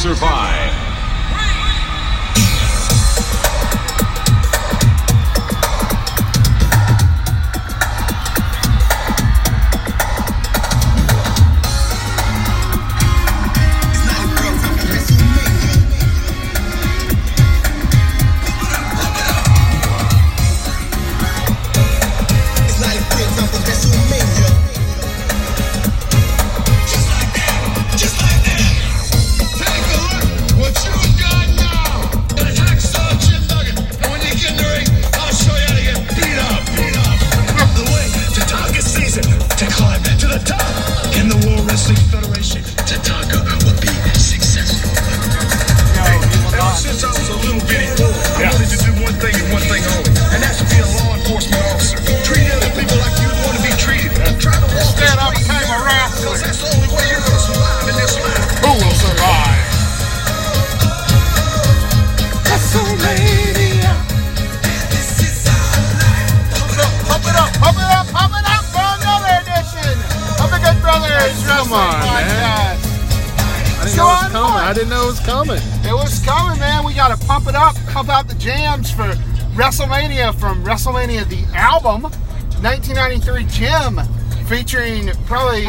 survive. Coming. It was coming, man. We got to pump it up, pump out the jams for WrestleMania from WrestleMania the album, 1993 Jim, featuring probably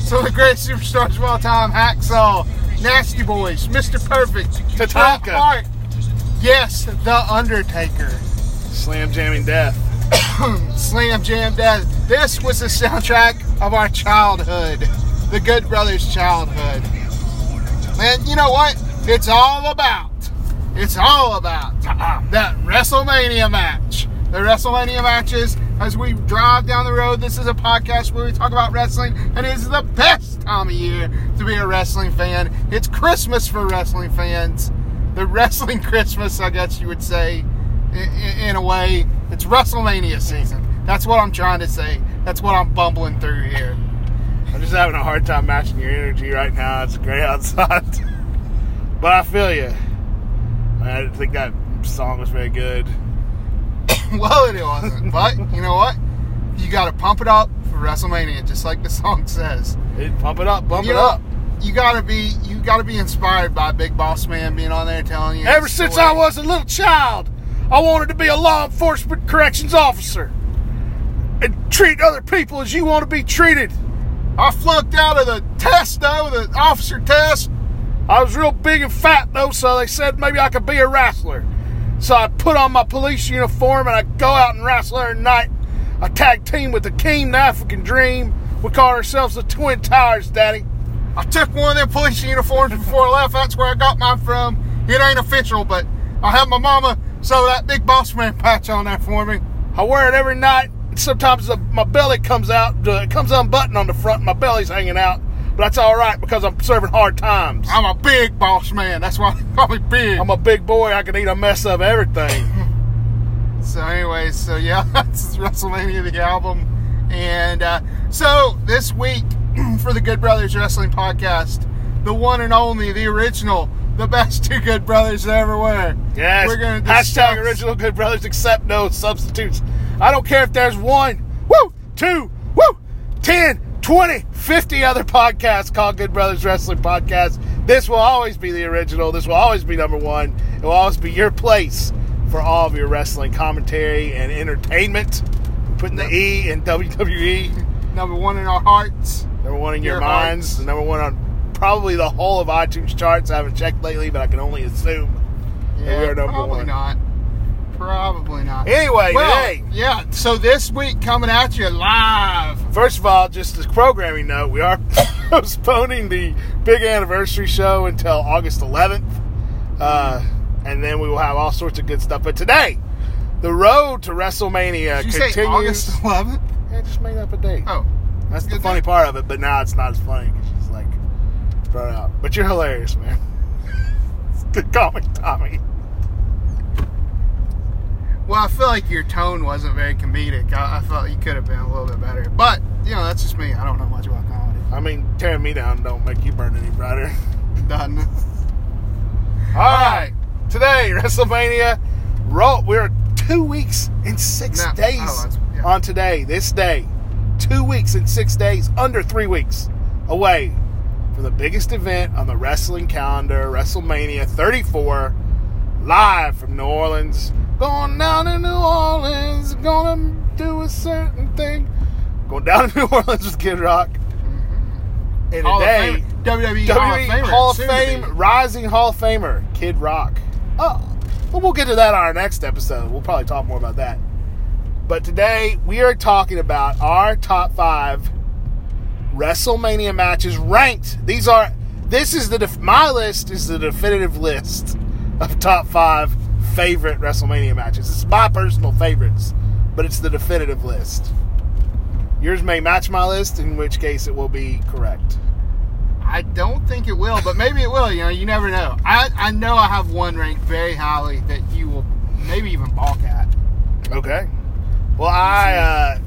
some of the greatest superstars of all time: Hacksaw, Nasty Boys, Mr. Perfect, Tatanka. Yes, The Undertaker. Slam jamming death. Slam Jam Death. This was the soundtrack of our childhood, the Good Brothers' childhood. And you know what? It's all about. It's all about that WrestleMania match. The WrestleMania matches. As we drive down the road, this is a podcast where we talk about wrestling, and it is the best time of year to be a wrestling fan. It's Christmas for wrestling fans. The wrestling Christmas, I guess you would say, in, in a way. It's WrestleMania season. That's what I'm trying to say. That's what I'm bumbling through here. I'm just having a hard time matching your energy right now. It's great outside. but I feel you. I didn't think that song was very good. well, it wasn't. But you know what? You got to pump it up for WrestleMania, just like the song says. Hey, pump it up, bump you it know, up. You gotta be, you gotta be inspired by Big Boss Man being on there telling you. Ever since. I was a little child, I wanted to be a law enforcement corrections officer and treat other people as you want to be treated. I flunked out of the test though, the officer test. I was real big and fat though, so they said maybe I could be a wrestler. So I put on my police uniform and I go out and wrestle every night. I tag team with the King, the African Dream. We call ourselves the Twin Towers, Daddy. I took one of their police uniforms before I left. That's where I got mine from. It ain't official, but I have my mama sew that Big Boss Man patch on there for me. I wear it every night. Sometimes the, my belly comes out, it comes unbuttoned on the front. My belly's hanging out, but that's all right because I'm serving hard times. I'm a big boss man. That's why they call me big. I'm a big boy. I can eat a mess of everything. So, anyway, so yeah, that's WrestleMania the album, and uh, so this week for the Good Brothers Wrestling Podcast, the one and only, the original, the best two Good Brothers there ever were. Yes. we're gonna Hashtag original good brothers accept no substitutes. I don't care if there's one, woo, two, woo, 10, 20, 50 other podcasts called Good Brothers Wrestling Podcast. This will always be the original. This will always be number one. It will always be your place for all of your wrestling commentary and entertainment. Putting the E in WWE. Number one in our hearts. Number one in your, Your minds. hearts. Number one on probably the whole of iTunes charts. I haven't checked lately, but I can only assume. Yeah, we are number probably one. not. Probably not. Anyway, well, today. yeah. So this week coming at you live. First of all, just as programming note, we are postponing the big anniversary show until August 11th. Uh, and then we will have all sorts of good stuff. But today, the road to WrestleMania Did you continues. say August 11th? Yeah, I just made up a date. Oh, That's the funny part of it, but now it's not as funny because she's like it out. But you're hilarious, man. Good comic, Tommy. Well, I feel like your tone wasn't very comedic. I, I felt you could have been a little bit better. But, you know, that's just me. I don't know much about comedy. I mean, tearing me down don't make you burn any brighter. Done. All right, today WrestleMania. We're two weeks and six No, days oh, yeah. on today. This day, two weeks and six days, under three weeks away for the biggest event on the wrestling calendar, WrestleMania 34, live from New Orleans. Going down to New Orleans, gonna do a certain thing. Going down to New Orleans with Kid Rock. And Hall today, WWE, WWE Hall of Famer. Hall of Fame, rising Hall of Famer, Kid Rock. Oh, well, we'll get to that on our next episode. We'll probably talk more about that. But today we are talking about our top five WrestleMania matches ranked. These are this is the def- my list is the definitive list of top five favorite WrestleMania matches. It's my personal favorites, but it's the definitive list. Yours may match my list, in which case it will be correct. I don't think it will, but maybe it will. You know, you never know. I, I know I have one ranked very highly that you will maybe even balk at. Okay. Well, I uh,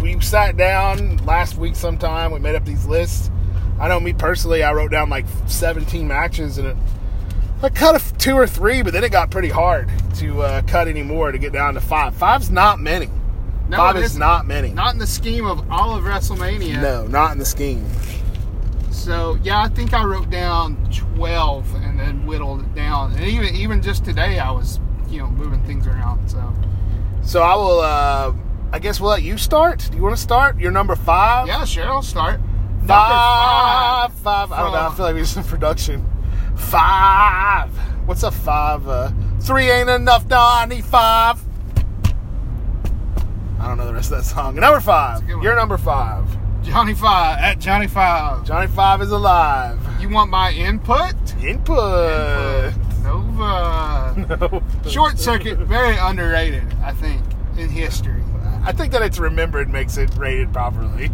we sat down last week sometime. We made up these lists. I know me personally, I wrote down like 17 matches, and it, I cut a f- two or three, but then it got pretty hard to uh, cut any more to get down to five. Five's not many. No, Five isn't. many. Not in the scheme of all of WrestleMania. no, not in the scheme. So yeah, I think I wrote down twelve and then whittled it down. And even even just today, I was you know moving things around. So So I will. Uh, I guess we'll let you start. Do you want to start? You're number five. yeah, sure, I'll start. Number Five, five. I don't know. I feel like we just in production. Five. What's a five? Uh, three ain't enough. No, I need five. I don't know the rest of that song. Number five. You're number five. Johnny Five at Johnny Five. Johnny Five is alive. You want my input? Input. Nova. No. Short Circuit, very underrated, I think, in history. I think that it's remembered makes it rated properly.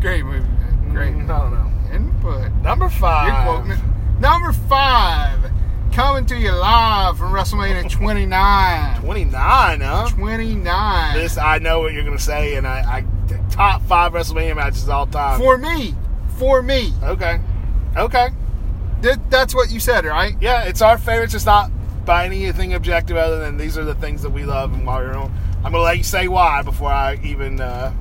Great movie, man. Great. Mm, I don't know. Input. Number five. You're quoting it. Number five, coming to you live from WrestleMania 29. 29, huh? 29. This I know what you're gonna say, and I, I top five WrestleMania matches all time. For me. For me. Okay. Okay. That, that's what you said, right? Yeah, it's our favorites. It's not by anything objective other than these are the things that we love and why we're on. I'm gonna let you say why before I even uh,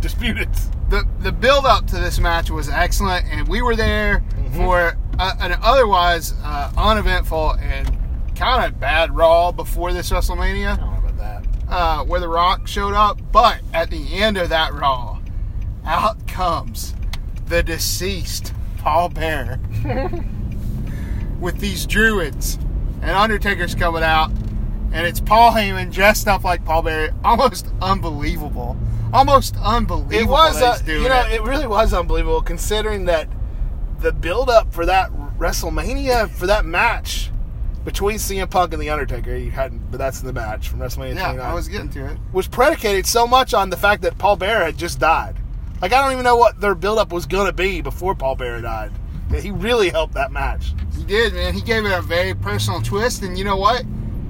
dispute it. The, the build up to this match was excellent, and we were there for a, an otherwise uh, uneventful and kind of bad Raw before this WrestleMania. I don't know about that. uh, where The Rock showed up. But at the end of that Raw, out comes the deceased Paul Bearer with these druids. And Undertaker's coming out. And it's Paul Heyman dressed up like Paul Bearer. Almost unbelievable. Almost unbelievable. It was, uh, you know, it. it really was unbelievable considering that the build up for that WrestleMania for that match between CM Punk and the Undertaker, you hadn't, but that's the match from WrestleMania yeah, 29. I was getting to it. was predicated so much on the fact that Paul Bearer had just died. Like I don't even know what their buildup was gonna be before Paul Bearer died. Yeah, He really helped that match. He did, man. He gave it a very personal twist, and you know what?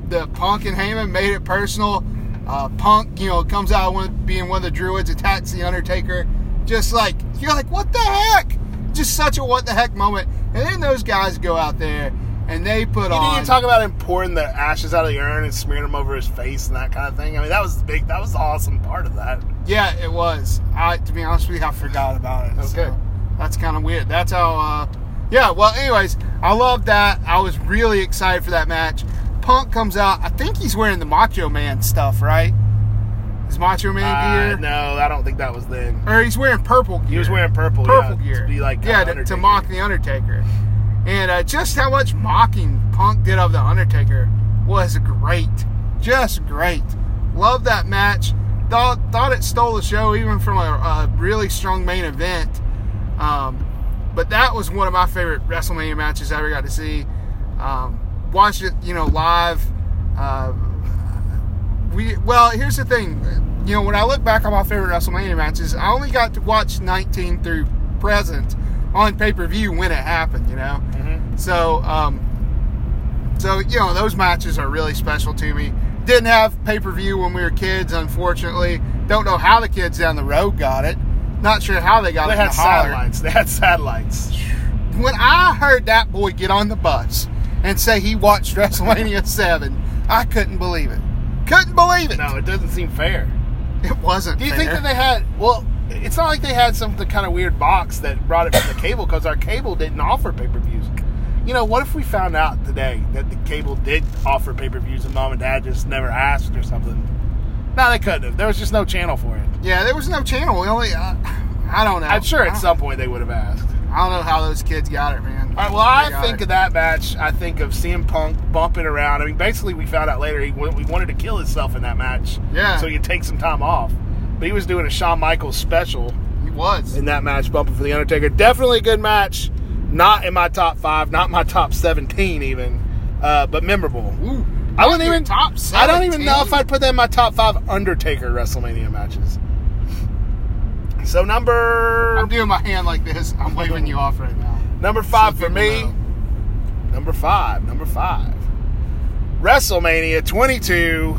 The Punk and Heyman made it personal. Uh, Punk, you know, comes out one, being one of the Druids, attacks the Undertaker. Just like you're like, what the heck? Just such a what the heck moment. And then those guys go out there and they put all You on. didn't talk about him pouring the ashes out of the urn and smearing them over his face and that kind of thing. I mean, that was the big. That was the awesome part of that. Yeah, it was. I, to be honest with you, I forgot about it. Okay. So that's kind of weird. That's how. Uh, yeah. Well, anyways, I love that. I was really excited for that match. Punk comes out. I think he's wearing the Macho Man stuff, right? Macho Man Uh, gear, no, I don't think that was then. or he's wearing purple gear. He was wearing purple. purple yeah, gear to be like yeah, to, to mock the Undertaker. And uh, just how much mocking Punk did of the Undertaker was great, just great. Love that match. Thought thought it stole the show even from a, a really strong main event. Um, but that was one of my favorite WrestleMania matches I ever got to see. Um, watched it, you know, live. Uh, we well, here's the thing. You know, when I look back on my favorite WrestleMania matches, I only got to watch 19 through present on pay per view when it happened. You know, Mhm. so um, so you know those matches are really special to me. Didn't have pay per view when we were kids, unfortunately. Don't know how the kids down the road got it. Not sure how they got They it. in had the holler. satellites. They had satellites. When I heard that boy get on the bus and say he watched WrestleMania 7, I couldn't believe it. Couldn't believe it. No, it doesn't seem fair. It wasn't. Do you think that they had? Well, it's not like they had some the kind of weird box that brought it from the cable because our cable didn't offer pay per views. You know, what if we found out today that the cable did offer pay per views and mom and dad just never asked or something? No, they couldn't have. There was just no channel for it. Yeah, there was no channel. We only. Uh, I don't know. I'm sure at some point they would have asked. I don't know how those kids got it, man. All right, well, I think of that match. I think of CM Punk bumping around. I mean, basically, we found out later he, wa- he wanted to kill himself in that match. Yeah. So he could take some time off. But he was doing a Shawn Michaels special He was. in that match, bumping for The Undertaker. Definitely a good match. Not in my top five, not my top 17 even, uh, but memorable. Ooh, I wouldn't even. top. I don't even know if I'd put that in my top five Undertaker WrestleMania matches. So number I'm doing my hand like this. I'm waving you off right now. Number five for me. know. Number five. Number five. WrestleMania 22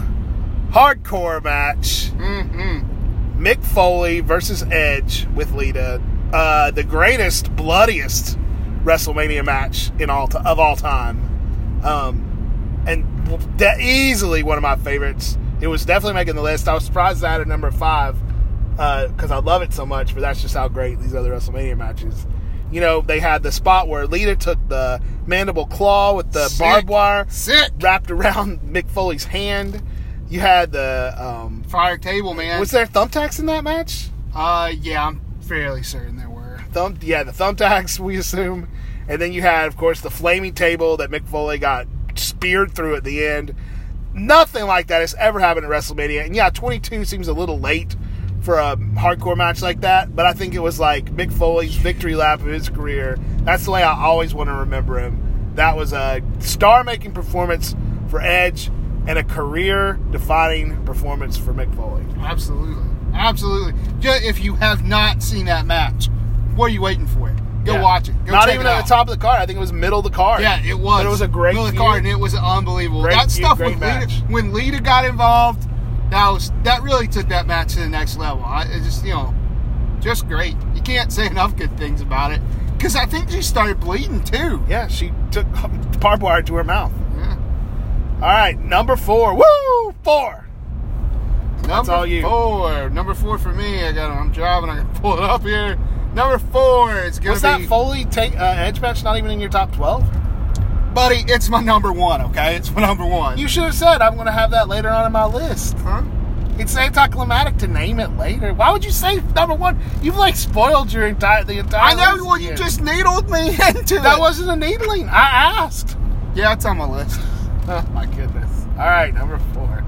hardcore match. Mm-hmm. Mick Foley versus Edge with Lita. Uh, the greatest, bloodiest WrestleMania match in all t- of all time. Um, and de- easily one of my favorites. It was definitely making the list. I was surprised I had it number five because I love it so much, but that's just how great these other WrestleMania matches. You know, they had the spot where Lita took the mandible claw with the Sick. barbed wire Sick. wrapped around Mick Foley's hand. You had the um, Fire table, man. was there thumbtacks in that match? Uh, yeah, I'm fairly certain there were. Thumb, yeah, the thumbtacks we assume, and then you had, of course, the flaming table that Mick Foley got speared through at the end. Nothing like that has ever happened at WrestleMania, and yeah, 22 seems a little late for a hardcore match like that, but I think it was like Mick Foley's victory lap of his career. That's the way I always want to remember him. That was a star-making performance for Edge and a career-defining performance for Mick Foley. Absolutely. Absolutely. If you have not seen that match, what are you waiting for? Go Yeah. watch it. Go Not even it at the top of the card. I think it was middle of the card. Yeah, it was. But it was a great Middle of the card, and it was unbelievable. Great that feud, stuff match. Lita, when Lita got involved, that was that really took that match to the next level. I it just you know, just great. You can't say enough good things about it because I think she started bleeding too. Yeah, she took barbed wire to her mouth. Yeah. All right, number four. Woo! Four. Number all you. four. Number four for me. I got. I'm driving. I can pull it up here. Number four. It's gonna Was be. that Foley take, uh, Edge match not even in your top 12? Buddy, it's my number one. Okay, it's my number one. You should have said, I'm going to have that later on in my list. huh? It's anticlimactic to name it later. Why would you say number one? You've like spoiled your entire the entire. I know. Well, you just needled me into that it. wasn't a needling. I asked. Yeah, it's on my list. Oh my goodness. All right, number four.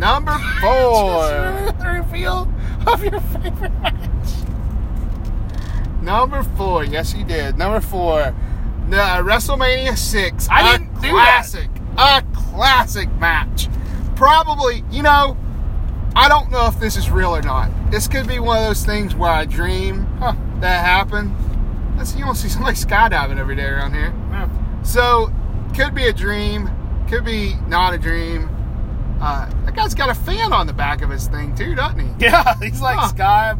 Number four. the reveal of your favorite match. Number four. Yes, you did. Number four. The WrestleMania six. I A didn't do that. classic. A classic match. Probably, you know, I don't know if this is real or not. This could be one of those things where I dream huh, that happened. Let's you don't see somebody skydiving every day around here. Yeah. So, could be a dream, could be not a dream. Uh, that guy's got a fan on the back of his thing too, doesn't he? Yeah, he's like Huh. Sky.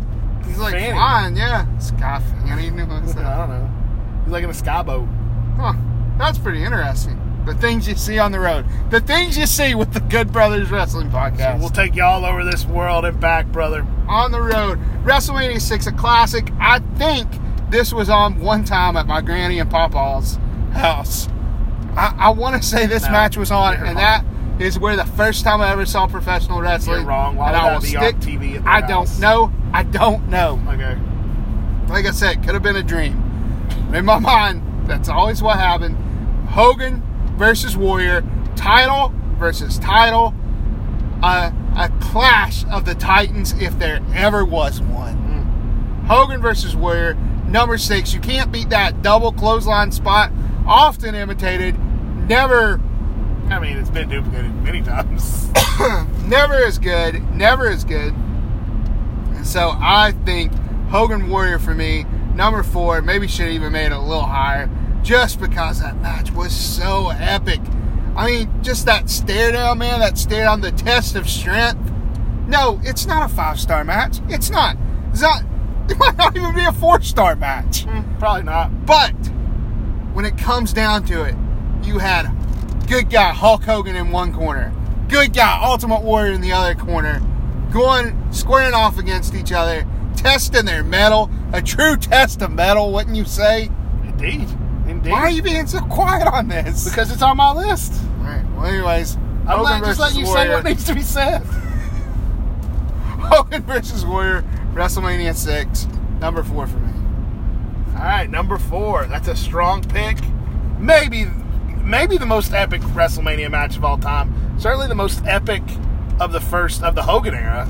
He's like Fanny. flying, yeah. Sky. I don't know. He's like in a sky boat. Huh. That's pretty interesting. The things you see on the road. The things you see with the Good Brothers Wrestling Podcast. We'll take you all over this world and back, brother. on the road. WrestleMania 6, a classic. I think this was on one time at my granny and papa's house. I, I want to say this No, match was on, and wrong. that is where the first time I ever saw professional wrestling. You're wrong. Why and would I will be on. TV I house? don't know. I don't know. Okay. Like I said, could have been a dream. In my mind, that's always what happened. Hogan versus Warrior, title versus title, a, a clash of the Titans if there ever was one. Mm-hmm. Hogan versus Warrior, number six. You can't beat that double clothesline spot, often imitated, never, I mean, it's been duplicated many times. never as good, never as good. And so I think Hogan Warrior for me, number four, maybe should have even made it a little higher, just because that match was so epic. I mean, just that stare down, man, that stare down, the test of strength. No, it's not a five star match. It's not. It's not. It might not even be a four star match. Hmm, Probably not. But when it comes down to it, you had good guy Hulk Hogan in one corner, good guy Ultimate Warrior in the other corner, going squaring off against each other. testing their metal, a true test of metal, wouldn't you say? Indeed. Indeed. Why are you being so quiet on this? Because it's on my list. All right. Well, anyways, I'm Hogan letting, just letting you say what needs to be said. Hogan versus Warrior, WrestleMania six, number four for me. All right, number four. That's a strong pick. Maybe, maybe the most epic WrestleMania match of all time. Certainly the most epic of the first of the Hogan era,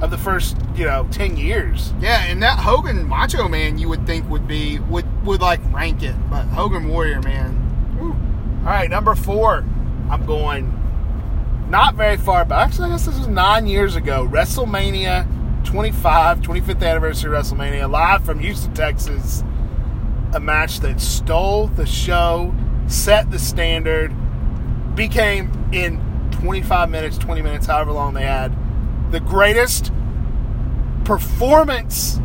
of the first you know ten years. Yeah, and that Hogan Macho Man, you would think would be would would like rank it, but Hogan Warrior Man. All right, number four. I'm going not very far back. Actually, I guess this was nine years ago. WrestleMania 25, 25th anniversary WrestleMania, live from Houston, Texas. A match that stole the show, set the standard, became in 25 minutes, 20 minutes, however long they had, the greatest performance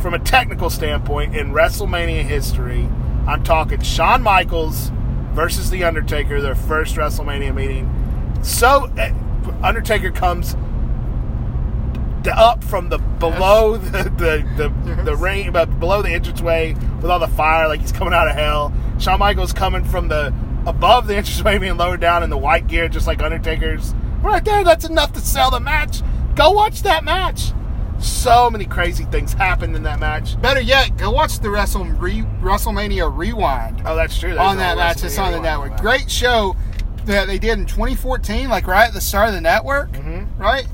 from a technical standpoint in WrestleMania history. I'm talking Shawn Michaels versus The Undertaker, their first WrestleMania meeting. So, uh, Undertaker comes up from the below the the the, the Yes. ring, but below the entranceway with all the fire, like he's coming out of hell. Shawn Michaels coming from the above the entranceway, being lowered down in the white gear, just like Undertaker's. Right there, that's enough to sell the match. Go watch that match. So many crazy things happened in that match. Better yet, go watch the Wrestle Re, WrestleMania Rewind Oh, that's true. There's on that match. It's on the network. one. Great show that they did in 2014, like right at the start of the network, Mhm. right?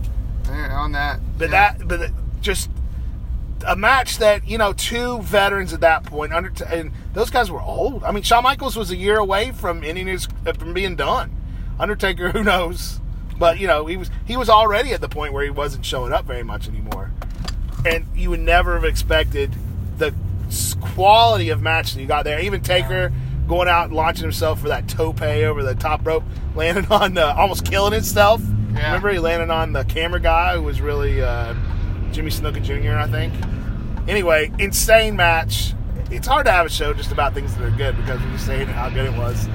Yeah, on that. But yeah. that, but just a match that you know, two veterans at that point, under and those guys were old. I mean, Shawn Michaels was a year away from ending his from being done. Undertaker, who knows? But you know, he was he was already at the point where he wasn't showing up very much anymore, and you would never have expected the quality of match that you got there. Even Taker going out and launching himself for that tope over the top rope, landing on uh, almost killing himself. Yeah. Remember he landed on the camera guy who was really uh, Jimmy Snuka Jr. I think. Anyway, insane match. It's hard to have a show just about things that are good because we're just saying how good it was.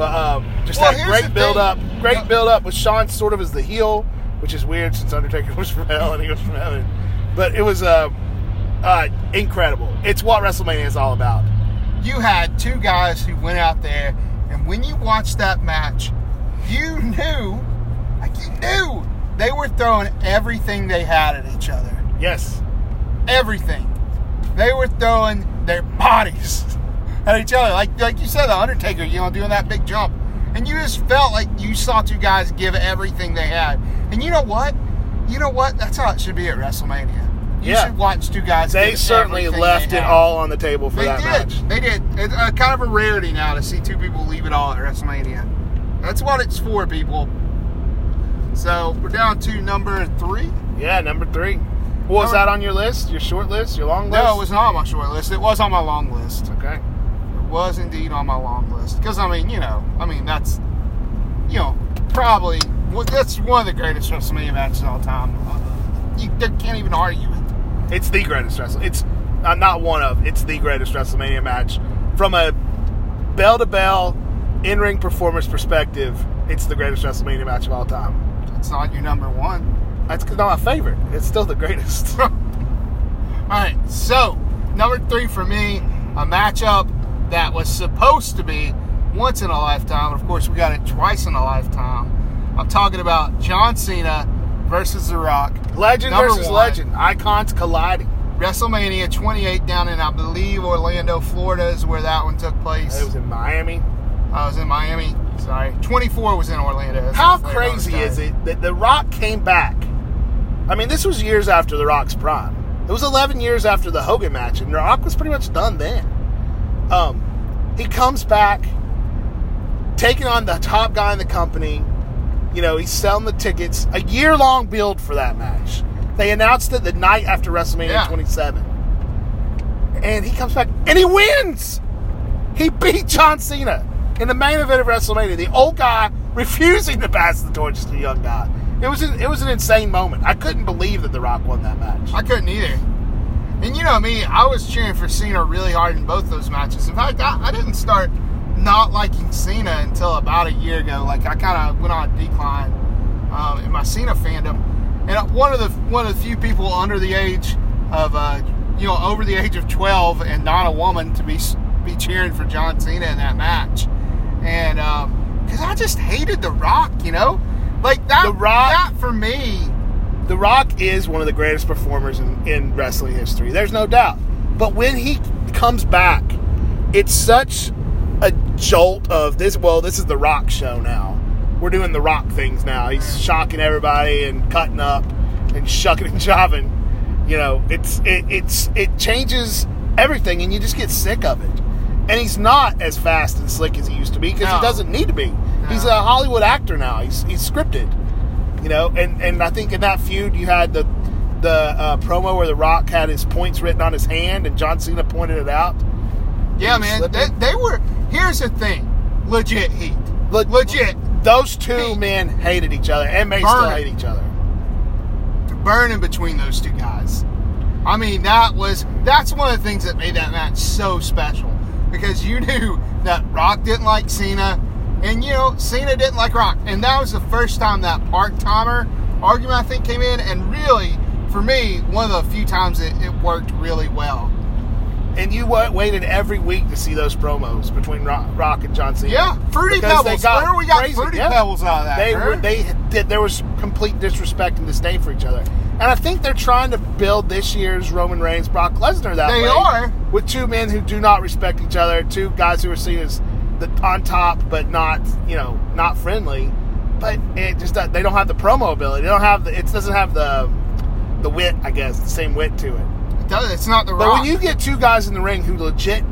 But um, just Well, that great build thing. up, great No. build up with Shawn sort of as the heel, which is weird since Undertaker was from hell and he was from heaven. But it was uh, uh, incredible. It's what WrestleMania is all about. you had two guys who went out there, and when you watched that match, you knew, like you knew, they were throwing everything they had at each other. Yes. Everything. They were throwing their bodies at each other. Like like you said, the Undertaker, you know, doing that big jump. And you just felt like you saw two guys give everything they had. And you know what? You know what? That's how it should be at WrestleMania. You Yeah. should watch two guys. They certainly left they it all on the table for They that did. match. They did. It's uh, kind of a rarity now to see two people leave it all at WrestleMania. That's what it's for, people. So we're down to number three. Yeah, number three. What was that on your list? Your short list? Your long list? No, it was not on my short list. It was on my long list. Okay. Was indeed on my long list. Because I mean, you know, I mean that's, you know, probably well, that's one of the greatest WrestleMania matches of all time. Uh, You can't even argue it. It's the greatest wrestling. It's uh, not one of. It's the greatest WrestleMania match from a bell to bell in ring performance perspective. It's the greatest WrestleMania match of all time. It's not your number one. That's not my favorite. It's still the greatest. All right, so number three for me, a matchup that was supposed to be once in a lifetime. Of course, we got it twice in a lifetime. I'm talking about John Cena versus The Rock. legend Number versus one. legend. Icons colliding. WrestleMania 28 down in, I believe, Orlando, Florida is where that one took place. It was in Miami. Oh, I was in Miami. Sorry. 24 was in Orlando. That's How the thing I was crazy is it that The Rock came back? I mean, this was years after The Rock's prime. It was 11 years after the Hogan match, and The Rock was pretty much done then. Um, he comes back, taking on the top guy in the company. You know, he's selling the tickets. A year long build for that match. They announced it the night after WrestleMania Yeah. 27. And he comes back and he wins! He beat John Cena in the main event of WrestleMania. The old guy refusing to pass the torch to the young guy. It was an, it was an insane moment. I couldn't believe that The Rock won that match. I couldn't either. And you know me, I was cheering for Cena really hard in both those matches. In fact, I, I didn't start not liking Cena until about a year ago. Like I kind of went on a decline um, in my Cena fandom. And one of the one of the few people under the age of uh, you know over the age of 12 and not a woman to be be cheering for John Cena in that match, and because I just hated The Rock, you know, like that. The Rock- that for me. Rock is one of the greatest performers in, in wrestling history. There's no doubt. But when he comes back, it's such a jolt of this. Well, this is the Rock show now. We're doing the Rock things now. He's shocking everybody and cutting up and shucking and jiving. You know, it's it, it's it changes everything, and you just get sick of it. And he's not as fast and slick as he used to be because No. he doesn't need to be. He's a Hollywood actor now. He's he's scripted. You know, and and I think in that feud you had the the uh, promo where The Rock had his points written on his hand, and John Cena pointed it out. Yeah, man. They, they were. Here's the thing. Legit heat. Le- Legit. Those two Hey. men hated each other and may still hate each other. burning between those two guys. I mean, that was that's one of the things that made that match so special because you knew that Rock didn't like Cena, and you know Cena didn't like Rock, and that was the first time that part timer argument I think came in, and really for me one of the few times it, it worked really well. And you waited every week to see those promos between Rock, Rock and John Cena. Yeah, fruity pebbles. got Where we got crazy. fruity Yeah. pebbles out of that? They were they did there was complete disrespect and disdain for each other. And I think they're trying to build this year's Roman Reigns Brock Lesnar that They way. They are. With two men who do not respect each other, two guys who are seen as the on top but not, you know, not friendly. But it just does- they don't have the promo ability. They don't have the it doesn't have the the wit, I guess, the same wit to it. It does- It's not the right But Rock. when you get two guys in the ring who legit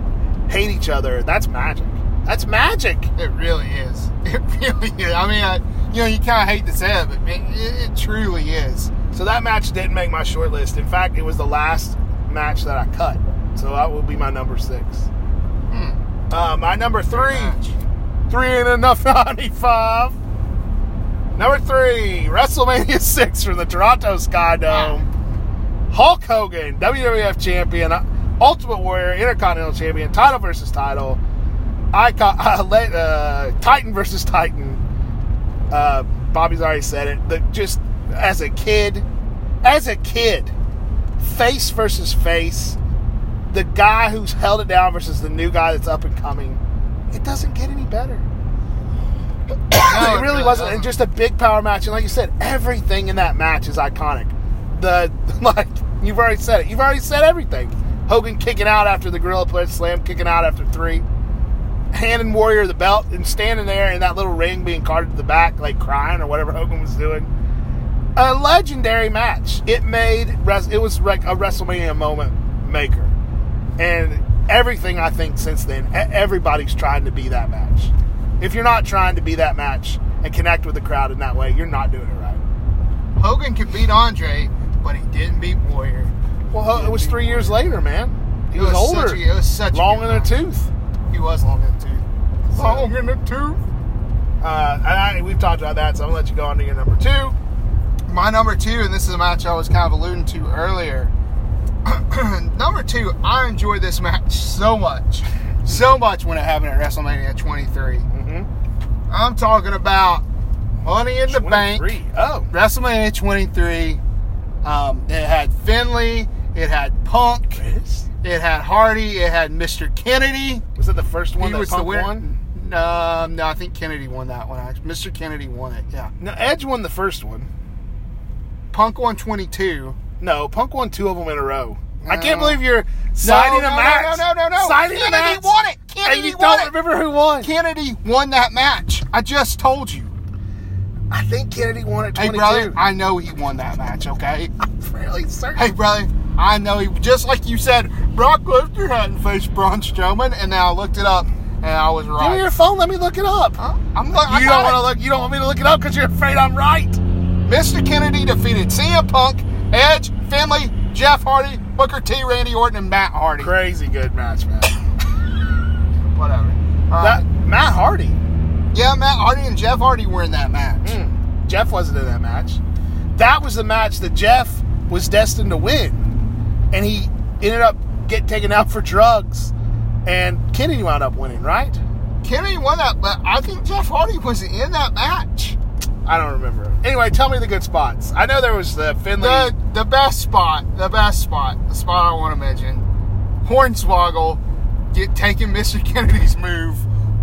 hate each other, that's magic. That's magic. It really is. It really is. I mean, I, you know, you kind of hate to say it, but man, it, it truly is. So that match didn't make my short list. In fact, it was the last match that I cut. So that will be my number six. Hmm. Uh, my number three, three and enough ninety-five. Number three, WrestleMania six from the Toronto Sky Dome. Hulk Hogan, WWF Champion, Ultimate Warrior, Intercontinental Champion, title versus title, Icon, uh, uh, Titan versus Titan. Uh, Bobby's already said it. The, just as a kid, as a kid, face versus face, the guy who's held it down versus the new guy that's up and coming. It doesn't get any better. it really wasn't. And just a big power match. And like you said, everything in that match is iconic. The like you've already said it. You've already said everything. Hogan kicking out after the Gorilla Press Slam, kicking out after three. Handing Warrior the belt and standing there in that little ring being carted to the back, like crying or whatever Hogan was doing. A legendary match. It made it was like a WrestleMania moment maker, and everything I think since then, everybody's trying to be that match. If you're not trying to be that match and connect with the crowd in that way, you're not doing it right. Hogan could beat Andre, but he didn't beat Warrior. Well, it was three years later, man. He was, was older, such a- it was such a long in the tooth. He was long in the tooth. Long in the tooth. Uh, and I, we've talked about that, so I'm gonna let you go on to your number two. My number two, and this is a match I was kind of alluding to earlier. number two, I enjoyed this match so much. So much when it happened at WrestleMania 23. Mm-hmm. I'm talking about Money in the Bank. Oh, WrestleMania 23. Um, it had Finlay. It had Punk. Chris? It had Hardy. It had Mr. Kennedy. Was that the first one he that was Punk the winner. won? Um, no, I think Kennedy won that one. Actually, Mr. Kennedy won it. Yeah, No, Edge won the first one. Punk won 22. No, Punk won two of them in a row. I can't believe you're signing no, a no, match. No, no, no, no. Signing a Kennedy match. won it. and Kennedy you won don't it. remember who won. Kennedy won that match. I just told you. I think Kennedy won at Hey, brother, I know he won that match. Okay. I'm fairly certain. Hey, brother, I know he. Just like you said, Brock Lesnar hadn't faced Braun Strowman, and then I looked it up, and I was wrong. Give me your phone. Let me look it up. Huh? I'm look. You don't want to look. You don't want me to look it up because you're afraid I'm right. Mr. Kennedy defeated CM Punk, Edge, Finlay, Jeff Hardy, Booker T, Randy Orton, and Matt Hardy. Crazy good match, man. Whatever. All That. Matt Hardy. Yeah, Matt Hardy and Jeff Hardy were in that match. Hmm. Jeff wasn't in that match. That was the match that Jeff was destined to win, and he ended up getting taken out for drugs, and Kenny wound up winning. Right? Kenny won that, but I think Jeff Hardy was in that match. I don't remember. Anyway, tell me the good spots. I know there was the Finlay. The the best spot, the best spot, the spot I want to mention, Hornswoggle get taking Mr. Kennedy's move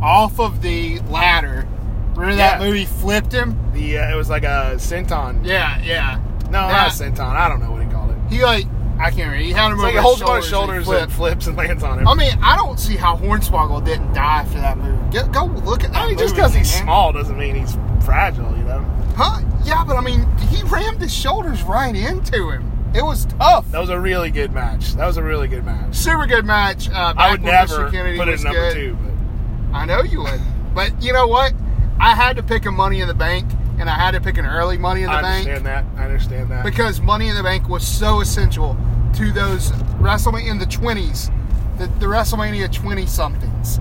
off of the ladder. Remember that Yeah. movie flipped him? the uh, it was like a senton. Yeah, yeah. No, not That- a senton. I don't know what he called it. He like I can't remember. He had him like he holds him on his shoulders shoulders and and flips and lands on him. I mean, I don't see how Hornswoggle didn't die for that movie. Go, go look at that. I mean, just because he's small doesn't mean he's fragile, you know. huh? Yeah, but I mean, he rammed his shoulders right into him. It was tough. That was a really good match. That was a really good match. Super good match. Uh, I would never put it number good. two, but I know you would. But you know what? I had to pick a Money in the Bank, and I had to pick an early Money in the I Bank I understand that. I understand that. because Money in the Bank was so essential to those WrestleMania in the twenties, the, the WrestleMania twenty somethings.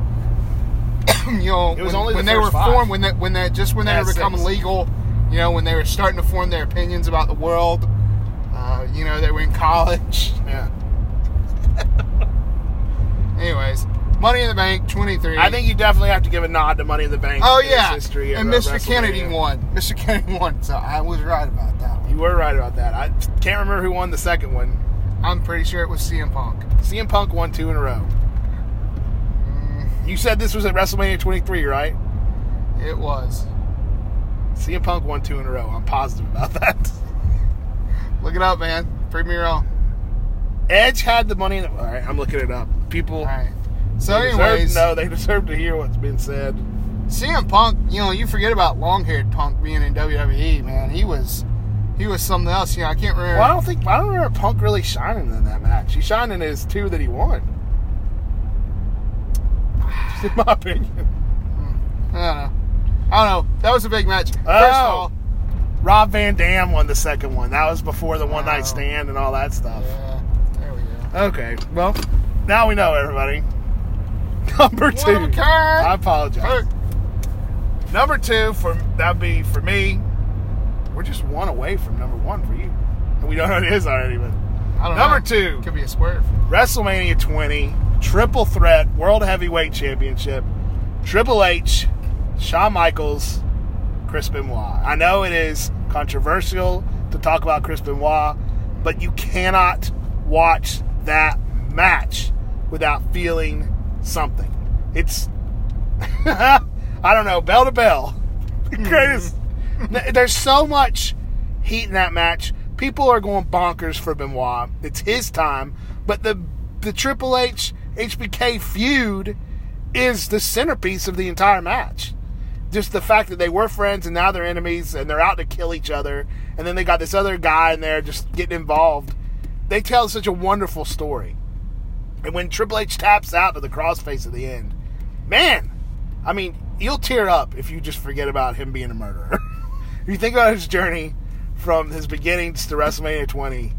You know, It was when, only the when they were five. formed, when they when they just when they were becoming six. legal. You know, when they were starting to form their opinions about the world. Uh, you know, they were in college. yeah. Anyways, Money in the Bank twenty three. I think you definitely have to give a nod to Money in the Bank. Oh yeah, history and Mr. Kennedy won. Mr. Kennedy won, so I was right about that one. You were right about that. I can't remember who won the second one. I'm pretty sure it was CM Punk. CM Punk won two in a row. You said this was at WrestleMania 23, right? it was. CM Punk won two in a row. I'm positive about that. Look it up, man. Prove me wrong. Edge had the money. In the, all right, I'm looking it up. People. All right. So, anyways, to know. They deserve to hear what's been said. CM Punk. You know, you forget about long-haired Punk being in WWE, man. He was, he was something else. You know, I can't remember. Well, I don't think I don't remember Punk really shining in that match. He shined in his two that he won. In my opinion. Hmm. I don't know. I don't know. That was a big match. First Oh. all, Rob Van Dam won the second one. That was before the one night stand and all that stuff. yeah, there we go. Okay, well, now we know everybody. Number two. One of a kind. I apologize. Number two for that'd be for me. We're just one away from number one for you, and we don't know who it is already. But I don't Number know. two. could be a swerve. WrestleMania 20 Triple Threat World Heavyweight Championship. Triple H, Shawn Michaels, Chris Benoit. I know it is controversial to talk about Chris Benoit, but you cannot watch that match without feeling something. It's, I don't know, bell to bell. Greatest. There's so much heat in that match. People are going bonkers for Benoit. It's his time, but the the Triple H HBK feud is the centerpiece of the entire match. Just the fact that they were friends and now they're enemies and they're out to kill each other, and then they got this other guy in there just getting involved. They tell such a wonderful story. And when Triple H taps out to the crossface at the end, man, I mean, you'll tear up if you just forget about him being a murderer. if you think about his journey from his beginnings to WrestleMania 20,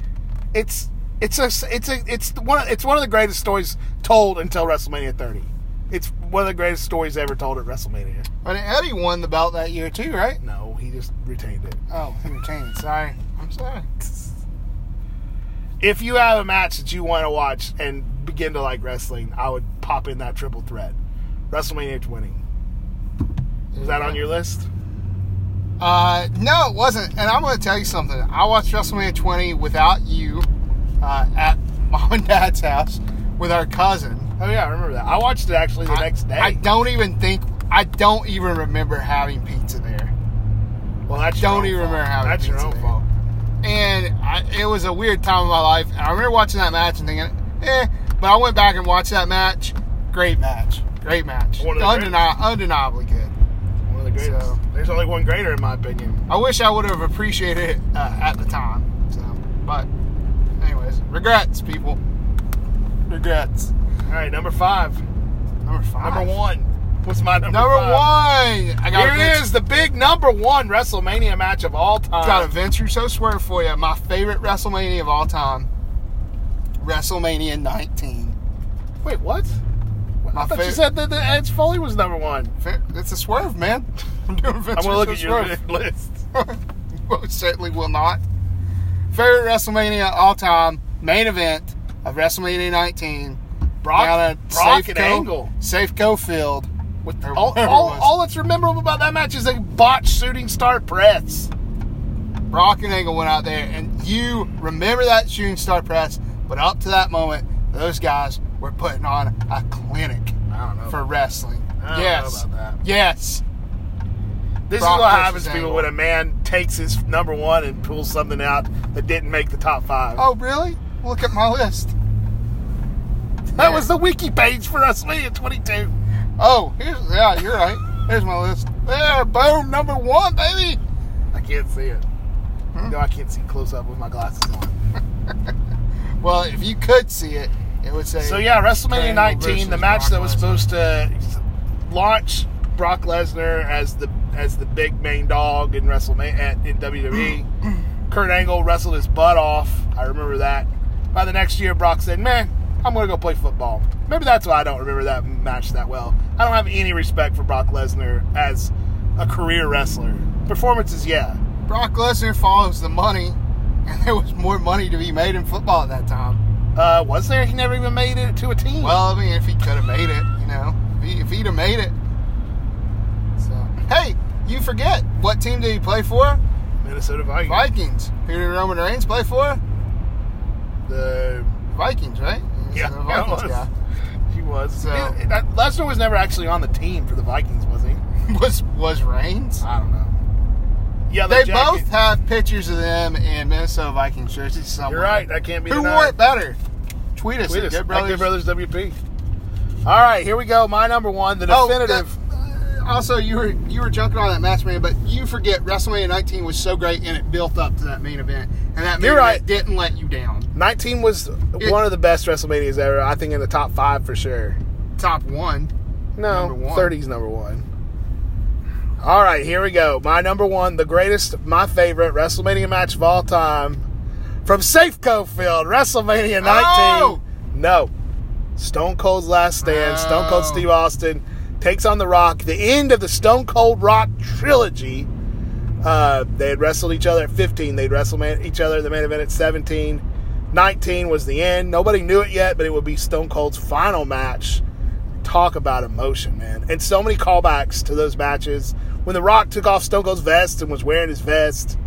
it's it's a it's a it's one of, it's one of the greatest stories told until WrestleMania 30. It's one of the greatest stories ever told at WrestleMania. But Eddie won the belt that year too, right? No, he just retained it. Oh, he retained it. Sorry. I'm sorry. If you have a match that you want to watch and begin to like wrestling, I would pop in that triple threat. WrestleMania 20. Is that on your list? Uh, no, it wasn't. And I'm going to tell you something. I watched WrestleMania 20 without you uh, at mom and dad's house with our cousin. Oh yeah, I remember that. I watched it actually the I, next day. I don't even think. I don't even remember having pizza there. well, that's don't your even fault. remember having That's your own there. fault. and I, it was a weird time of my life. And I remember watching that match and thinking, eh. But I went back and watched that match. Great match. Great match. Undeni- undeniably good. One of the greatest. So- There's only one greater in my opinion. I wish I would have appreciated it uh, at the time. So, but, anyways, regrets, people. Regrets. All right, number five. Number five. Number one. What's my number? Number five? one. I got Here a it Vince, is, the big number one WrestleMania match of all time. Got a Vince Russo swerve for you. My favorite WrestleMania of all time. WrestleMania 19. Wait, what? My I thought you said that the Edge Foley was number one. It's a swerve, man. I'm doing Vince I'm gonna look Russo at your swerve. list. Most certainly will not. Favorite WrestleMania all time main event of WrestleMania 19. Brock, Down at Brock and Angle. Safeco Field. With all, all, all that's memorable about that match is a botched shooting star press. Brock and Angle went out there, and you remember that shooting star press, but up to that moment, those guys were putting on a clinic I don't know. for wrestling. I don't know yes. Yes. This Brock is what happens to people when a man takes his number one and pulls something out that didn't make the top five. Oh, really? Look at my list. that was the wiki page for WrestleMania 22. Oh, here's yeah, you're right. Here's my list. There, boom, number one, baby. I can't see it. Hmm? No, I can't see close up with my glasses on. Well, if you could see it, it would say. So yeah, WrestleMania 19, the match Brock that was supposed to launch Brock Lesnar as the as the big main dog in WrestleMania at, in WWE. Kurt Angle wrestled his butt off. I remember that. By the next year, Brock said, "Man, I'm going to go play football." Maybe that's why I don't remember that match that well. I don't have any respect for Brock Lesnar as a career wrestler. Performances, yeah. Brock Lesnar follows the money, and there was more money to be made in football at that time. Uh, was there? He never even made it to a team. Well, I mean, if he could have made it, you know, if, he, if he'd have made it. So, hey, you forget what team did he play for? Minnesota Vikings. Vikings. Who did Roman Reigns play for? The Vikings, right? Yeah, the yeah, Vikings was. guy. He was. So- It- that- was never actually on the team for the Vikings, was he? Was was Reigns? I don't know. Yeah, They jacket- both have pictures of them in Minnesota Vikings jerseys somewhere. You're right. That can't be. Who denied. wore it better? Tweet us. Tweet us. Good Brothers. Good Brothers WP. All right, here we go. My number one, the Oh, definitive. that- also, you were you were junking on that match, man, but you forget WrestleMania 19 was so great and it built up to that main event, and that main You're event didn't let you down. 19 was one of the best WrestleManias ever. I think in the top five for sure. Top one. No, Number one. 30's number one. All right, here we go. My number one, the greatest, my favorite WrestleMania match of all time from Safeco Field, WrestleMania 19. Oh! No. Stone Cold's last stand. Stone Cold Oh. Steve Austin takes on The Rock. The end of the Stone Cold Rock trilogy. Uh, they had wrestled each other at 15. They'd wrestled man- each other at the main event at 17. 19 was the end. Nobody knew it yet, but it would be Stone Cold's final match. Talk about emotion, man. And so many callbacks to those matches. When The Rock took off Stone Cold's vest and was wearing his vest.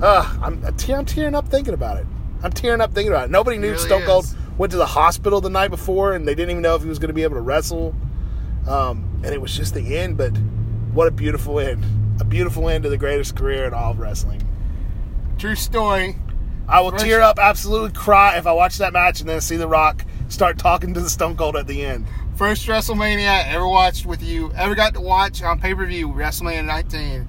Ugh, I'm, I'm tearing up thinking about it. I'm tearing up thinking about it. Nobody knew really Stone Cold is. Went to the hospital the night before, and they didn't even know if he was going to be able to wrestle. Um, and it was just the end, but what a beautiful end. A beautiful end to the greatest career in all of wrestling. True story. I will tear up, absolutely cry if I watch that match and then see The Rock start talking to the Stone Cold at the end. First WrestleMania I ever watched with you, ever got to watch on pay per view, WrestleMania 19.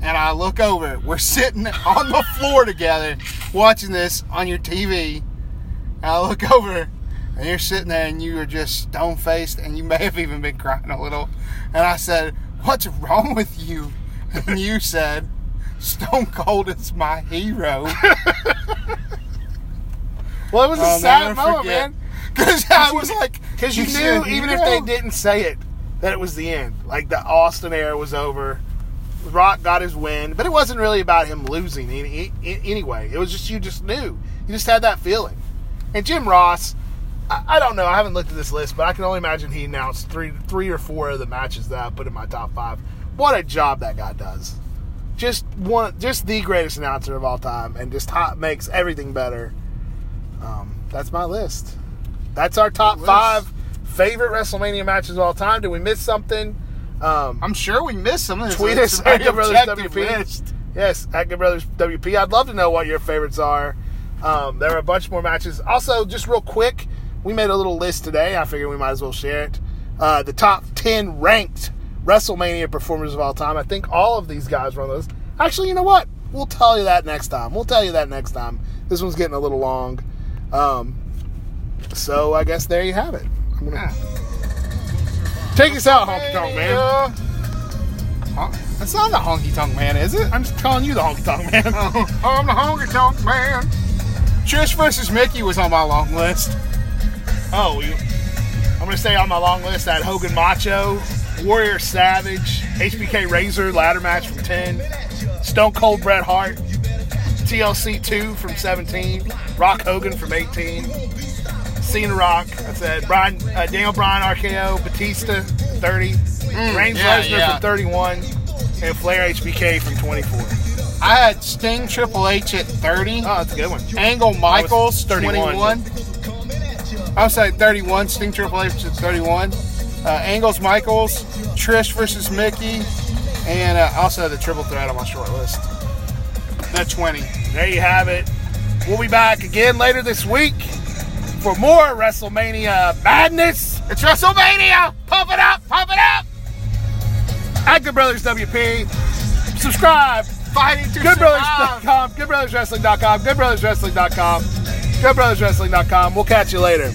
And I look over, we're sitting on the floor together watching this on your TV. And I look over, and you're sitting there and you are just stone faced, and you may have even been crying a little. And I said, What's wrong with you? And you said, Stone Cold is my hero. Well, it was a I'll sad moment, forget. man. Because I was like, Because you "He knew, even if hero." they didn't say it, that it was the end. Like the Austin era was over. Rock got his win, but it wasn't really about him losing any, any- anyway. It was just you just knew, you just had that feeling. And Jim Ross, I, I don't know, I haven't looked at this list, but I can only imagine he announced three, three or four of the matches that I put in my top five. What a job that guy does! Just one, just the greatest announcer of all time, and just hot makes everything better. Um, that's my list. That's our top five favorite WrestleMania matches of all time. Did we miss something? Um, I'm sure we missed some. Tweet us at Good Brothers WP. list. Yes, at Good Brothers WP. I'd love to know what your favorites are. Um, there are a bunch more matches. Also, just real quick, we made a little list today. I figured we might as well share it. Uh, the top 10 ranked WrestleMania performers of all time. I think all of these guys were on those. Actually, you know what? We'll tell you that next time. We'll tell you that next time. This one's getting a little long. Um, so I guess there you have it. I'm gonna Yeah. take us out, honky tonk man. Uh, huh? That's not the honky tonk man, is it? I'm just calling you the honky tonk man. Oh, I'm the honky tonk man. Trish versus Mickie was on my long list. Oh, you, I'm going to say on my long list that Hogan Macho, Warrior Savage, HBK Razor ladder match from 10, Stone Cold Bret Hart, TLC 2 from 17, Rock Hogan from 18, Cena Rock. I said Brian, uh, Daniel Bryan, RKO, Batista, 30. Reigns yeah, Lesnar yeah. from 31. And Flair HBK from 24. I had Sting Triple H at 30. Oh, that's a good one. Angle Michaels, 31. 21. I was at 31. Sting Triple H at 31. Uh, Angles Michaels, Trish versus Mickie, and uh, also the triple threat on my short list. The 20. There you have it. We'll be back again later this week for more WrestleMania madness. It's WrestleMania! Pump it up! Pump it up! Good Brothers WP. Subscribe. Fighting to. GoodBrothersWrestling.com. GoodBrothersWrestling.com. GoodBrothersWrestling.com. GoodBrothersWrestling.com. We'll catch you later.